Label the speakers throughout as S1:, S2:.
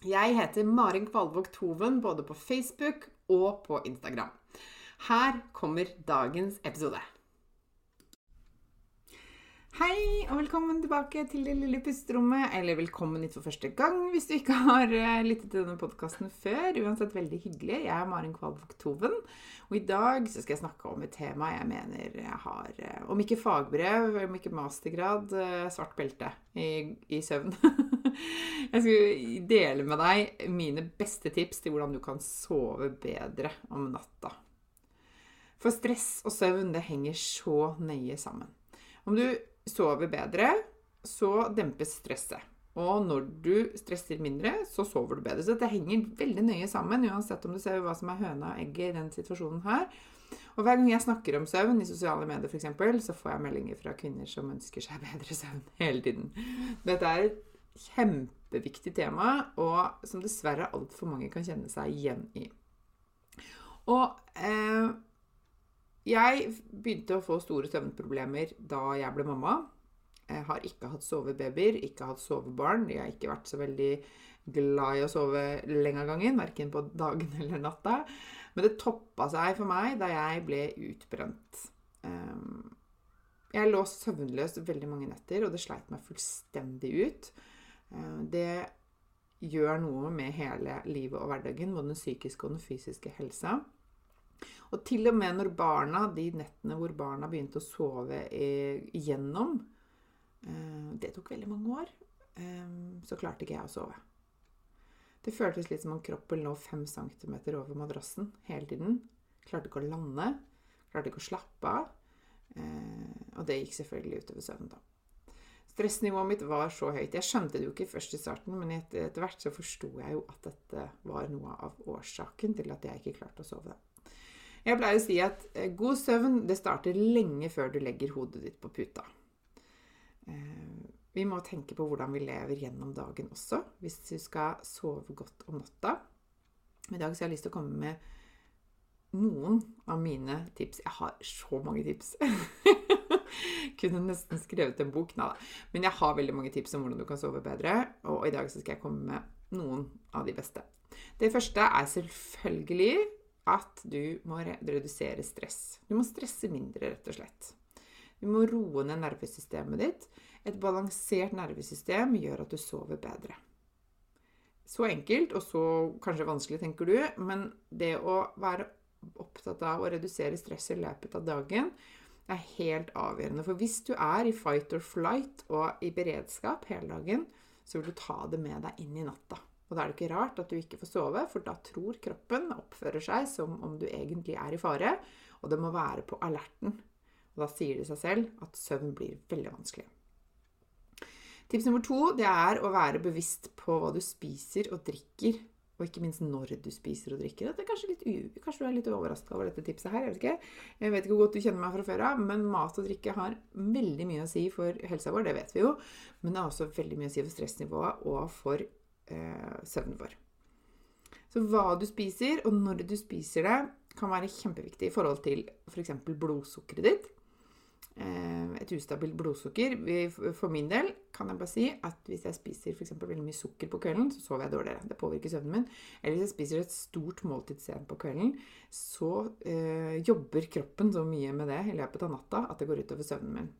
S1: Jeg heter Marin Kvalvåg Toven både på Facebook og på Instagram. Her kommer dagens episode. Hei, og velkommen tilbake til det lille pusterommet. Eller velkommen hit for første gang hvis du ikke har eh, lyttet til denne podkasten før. Uansett veldig hyggelig. Jeg er Maren Kvalvåg Toven. Og i dag så skal jeg snakke om et tema jeg mener jeg har eh, Om ikke fagbrev, om ikke mastergrad, eh, svart belte i, i søvn. jeg skal dele med deg mine beste tips til hvordan du kan sove bedre om natta. For stress og søvn, det henger så nøye sammen. Om du sover bedre, så dempes stresset. Og når du stresser mindre, så sover du bedre. Så dette henger veldig nøye sammen, uansett om du ser hva som er høna og egget i den situasjonen her. Og hver gang jeg snakker om søvn i sosiale medier, f.eks., så får jeg meldinger fra kvinner som ønsker seg bedre søvn hele tiden. Dette er et kjempeviktig tema, og som dessverre altfor mange kan kjenne seg igjen i. Og eh, jeg begynte å få store søvnproblemer da jeg ble mamma. Jeg har ikke hatt sovebabyer, ikke hatt sovebarn. Jeg har ikke vært så veldig glad i å sove lenge av gangen, verken på dagen eller natta. Men det toppa seg for meg da jeg ble utbrent. Ehm, jeg lå søvnløs veldig mange netter, og det sleit meg fullstendig ut. Ehm, det gjør noe med hele livet og hverdagen, både den psykiske og den fysiske helsa. Og til og med når barna, de nettene hvor barna begynte å sove igjennom eh, Det tok veldig mange år. Eh, så klarte ikke jeg å sove. Det føltes litt som om kroppen lå fem centimeter over madrassen hele tiden. Klarte ikke å lande. Klarte ikke å slappe av. Eh, og det gikk selvfølgelig utover søvnen. Stressnivået mitt var så høyt. Jeg skjønte det jo ikke først i starten, men etter, etter hvert så forsto jeg jo at dette var noe av årsaken til at jeg ikke klarte å sove. Jeg pleier å si at eh, god søvn det starter lenge før du legger hodet ditt på puta. Eh, vi må tenke på hvordan vi lever gjennom dagen også, hvis du skal sove godt om natta. I dag så har jeg lyst til å komme med noen av mine tips. Jeg har så mange tips. Kunne nesten skrevet en bok. Nei Men jeg har veldig mange tips om hvordan du kan sove bedre. Og i dag så skal jeg komme med noen av de beste. Det første er selvfølgelig at du må redusere stress. Du må stresse mindre, rett og slett. Du må roe ned nervesystemet ditt. Et balansert nervesystem gjør at du sover bedre. Så enkelt, og så kanskje vanskelig, tenker du, men det å være opptatt av å redusere stress i løpet av dagen er helt avgjørende. For hvis du er i fight or flight og i beredskap hele dagen, så vil du ta det med deg inn i natta. Og da er det ikke rart at du ikke får sove, for da tror kroppen oppfører seg som om du egentlig er i fare, og det må være på alerten. Og da sier det seg selv at søvn blir veldig vanskelig. Tips nummer to det er å være bevisst på hva du spiser og drikker. Og ikke minst når du spiser og drikker. Kanskje, litt, kanskje, du er litt overraska over dette tipset her. Jeg vet, ikke. jeg vet ikke hvor godt du kjenner meg fra før av, men mat og drikke har veldig mye å si for helsa vår. Det vet vi jo. Men det har også veldig mye å si for stressnivået og for eh, søvnen vår. Så hva du spiser, og når du spiser det, kan være kjempeviktig i forhold til f.eks. For blodsukkeret ditt. Eh, et ustabilt blodsukker. For min del kan jeg bare si at hvis jeg spiser eksempel veldig mye sukker på kvelden, så sover jeg dårligere. Det påvirker søvnen min. Eller hvis jeg spiser et stort måltid sent på kvelden, så eh, jobber kroppen så mye med det i løpet av natta at det går utover søvnen min.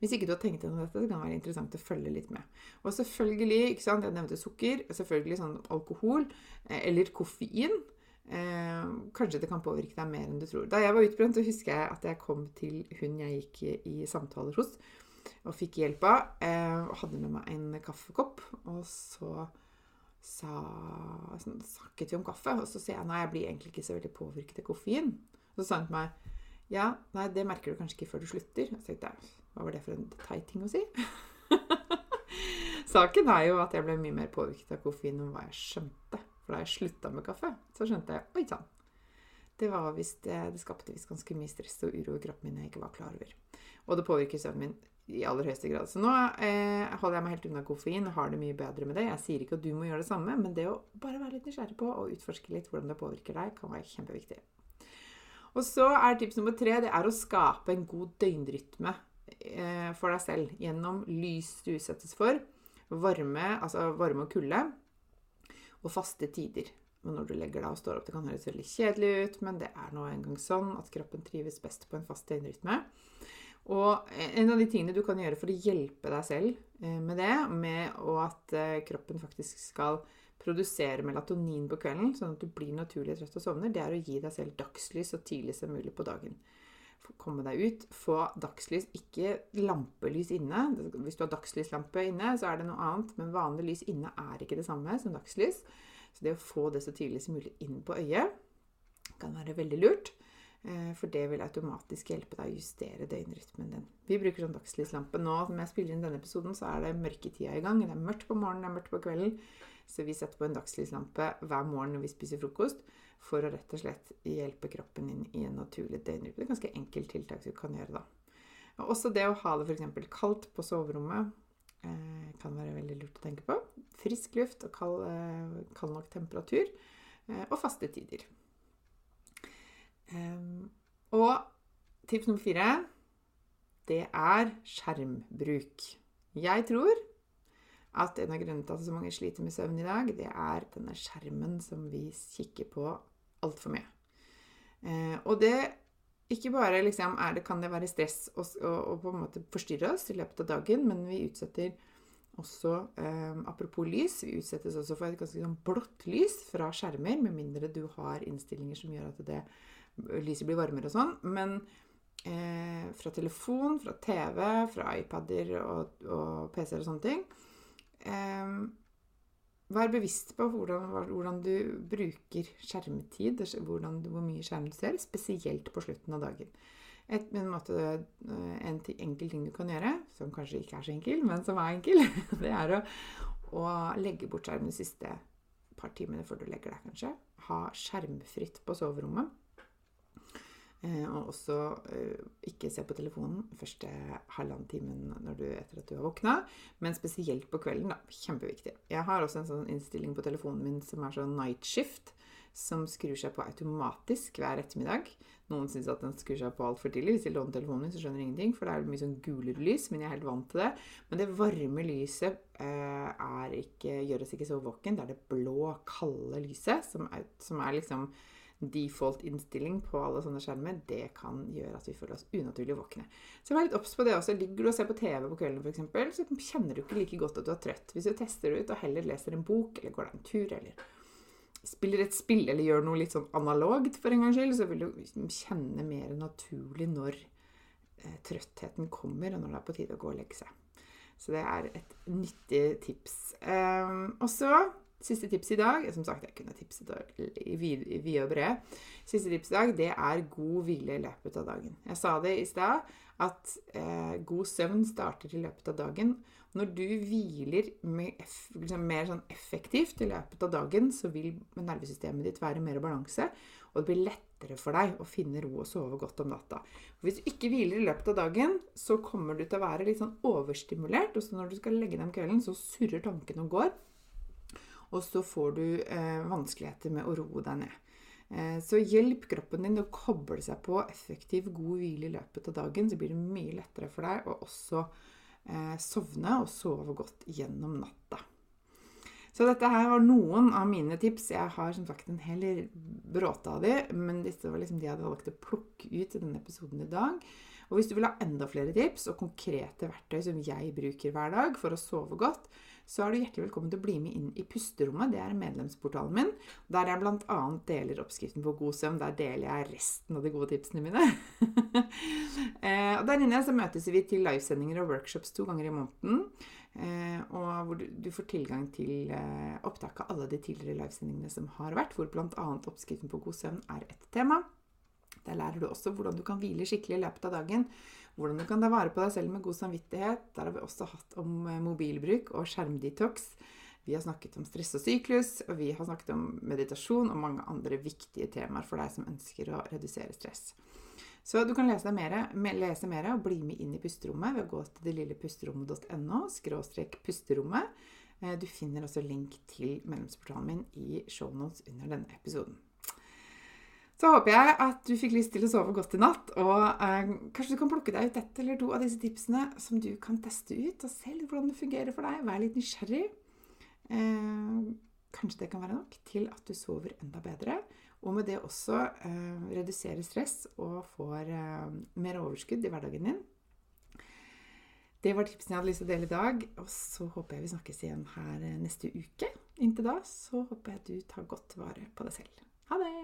S1: Hvis ikke du har tenkt gjennom dette, så kan det være interessant å følge litt med. Og selvfølgelig, ikke sant, jeg nevnte sukker, selvfølgelig sånn alkohol eh, eller koffein. Eh, kanskje det kan påvirke deg mer enn du tror. Da jeg var utbrent, så husker jeg at jeg kom til hun jeg gikk i samtaler hos, og fikk hjelp av. Eh, og hadde med meg en kaffekopp. Og så sa, sånn, snakket vi om kaffe, og så sier jeg nei, jeg blir egentlig ikke så veldig påvirket av koffein. Så sa hun til meg ja, nei, det merker du kanskje ikke før du slutter. Så tenkte jeg hva var det for en teit ting å si? Saken er jo at jeg ble mye mer påvirket av koffein enn hva jeg skjønte. For da jeg slutta med kaffe, så skjønte jeg Oi sann. Det, det, det skapte visst ganske mye stress og uro i kroppen min jeg ikke var klar over. Og det påvirker søvnen min i aller høyeste grad. Så nå eh, holder jeg meg helt unna koffein og har det mye bedre med det. Jeg sier ikke at du må gjøre det samme, men det å bare være litt nysgjerrig på og utforske litt hvordan det påvirker deg, kan være kjempeviktig. Og så er tips nummer tre det er å skape en god døgnrytme Eh, for deg selv gjennom lys du utsettes for, varme, altså varme og kulde, og faste tider. Men når du legger deg og står opp, det kan høres veldig kjedelig ut, men det er nå engang sånn at kroppen trives best på en fast døgnrytme. Og en av de tingene du kan gjøre for å hjelpe deg selv eh, med det, med og at eh, kroppen faktisk skal produsere melatonin på kvelden, sånn at du blir naturlig trøtt og sovner, det er å gi deg selv dagslys så tidlig som mulig på dagen komme deg ut. Få dagslys, ikke lampelys inne. Hvis du har dagslyslampe inne, så er det noe annet. Men vanlig lys inne er ikke det samme som dagslys. Så det å få det så tidlig som mulig inn på øyet kan være veldig lurt. Eh, for det vil automatisk hjelpe deg å justere døgnrytmen din. Vi bruker sånn dagslyslampe nå. Når jeg spiller inn denne episoden, så er det mørketida i gang. Det er mørkt på morgenen, det er mørkt på kvelden. Så vi setter på en dagslyslampe hver morgen når vi spiser frokost for å rett og slett hjelpe kroppen inn i en naturlig døgnrytme. Det er ganske enkelt tiltak du kan gjøre da. Også det å ha det f.eks. kaldt på soverommet eh, kan være veldig lurt å tenke på. Frisk luft og kald, eh, kald nok temperatur. Eh, og faste tider. Ehm, og tips nummer fire det er skjermbruk. Jeg tror at en av grunnene til at så mange sliter med søvn i dag, det er denne skjermen som vi kikker på altfor mye. Eh, og det ikke bare liksom, det, kan det være stress og, og, på en måte forstyrre oss i løpet av dagen, men vi utsetter også eh, Apropos lys, vi utsettes også for et ganske sånn blått lys fra skjermer, med mindre du har innstillinger som gjør at det, lyset blir varmere og sånn. Men eh, fra telefon, fra TV, fra iPader og, og PC-er og sånne ting eh, Vær bevisst på hvordan, hvordan, du bruker skjermtid, hvordan, hvor mye skjerm du ser, spesielt på slutten av dagen. Et, en, måte, eh, en enkel ting du kan gjøre, som kanskje ikke er så enkel, men som er enkel, det er å, å legge bort skjermen de siste par timene før du legger deg, kanskje. Ha skjermfritt på soverommet. Eh, og også eh, ikke se på telefonen første halvannen timen etter at du har våkna, men spesielt på kvelden. da, Kjempeviktig. Jeg har også en sånn innstilling på telefonen min som er sånn night shift, som skrur seg på automatisk hver ettermiddag. Noen syns at den skrur seg på altfor tidlig. Hvis de låner telefonen min, så skjønner de ingenting, for det er mye sånn gulere lys, men jeg er helt vant til det. Men det varme lyset eh, ikke, gjør oss ikke så våken. Det er det blå, kalde lyset som er, som er liksom default-innstilling på alle sånne skjermer, det kan gjøre at vi føler oss unaturlig våkne. Så vær litt obs på det også. Ligger du og ser på TV på kvelden f.eks., så kjenner du ikke like godt at du er trøtt. Hvis du tester det ut og heller leser en bok, eller går deg en tur, eller spiller et spill, eller gjør noe litt sånn analogt for en gangs skyld, så vil du kjenne mer naturlig når eh, trøttheten kommer, og når det er på tide å gå og legge seg. Så det er et nyttig tips. Um, og så Siste tips i dag Som sagt, jeg kunne tipset vide og brede. Siste tips i dag, det er god hvile i løpet av dagen. Jeg sa det i stad, at eh, god søvn starter i løpet av dagen. Når du hviler med, liksom, mer sånn effektivt i løpet av dagen, så vil nervesystemet ditt være mer i balanse, og det blir lettere for deg å finne ro og sove godt om natta. Hvis du ikke hviler i løpet av dagen, så kommer du til å være litt sånn overstimulert, og så når du skal legge deg om kvelden, så surrer tankene og går og så får du eh, vanskeligheter med å roe deg ned. Eh, så hjelp kroppen din å koble seg på effektiv, god hvile i løpet av dagen. Så blir det mye lettere for deg å også eh, sovne og sove godt gjennom natta. Så dette her var noen av mine tips. Jeg har som sagt en hel bråte av de, men disse var liksom de jeg hadde valgt å plukke ut i denne episoden i dag. Og hvis du vil ha enda flere tips og konkrete verktøy som jeg bruker hver dag for å sove godt, så er du hjertelig velkommen til å bli med inn i pusterommet. Det er medlemsportalen min, der jeg bl.a. deler oppskriften på god søvn. Der deler jeg resten av de gode tipsene mine. Eh, og Der inne så møtes vi til livesendinger og workshops to ganger i måneden. Eh, og hvor du får tilgang til eh, opptak av alle de tidligere livesendingene som har vært, hvor bl.a. oppskriften på god søvn er et tema. Der lærer du også hvordan du kan hvile skikkelig i løpet av dagen. Hvordan du kan ta vare på deg selv med god samvittighet. Der har vi også hatt om eh, mobilbruk og skjermdetox. Vi har snakket om stress og syklus, og vi har snakket om meditasjon og mange andre viktige temaer for deg som ønsker å redusere stress. Så du kan lese mer, lese mer og bli med inn i pusterommet ved å gå til delillepusterommet.no skråstrek pusterommet. Eh, du finner også link til medlemsportalen min i shownotes under denne episoden. Så håper jeg at du fikk lyst til å sove godt i natt. Og eh, kanskje du kan plukke deg ut ett eller to av disse tipsene som du kan teste ut og se litt hvordan det fungerer for deg. Vær litt nysgjerrig. Eh, kanskje det kan være nok til at du sover enda bedre. Og med det også eh, redusere stress og får eh, mer overskudd i hverdagen din. Det var tipsene jeg hadde lyst til å dele i dag. Og så håper jeg vi snakkes igjen her eh, neste uke. Inntil da så håper jeg at du tar godt vare på deg selv. Ha det!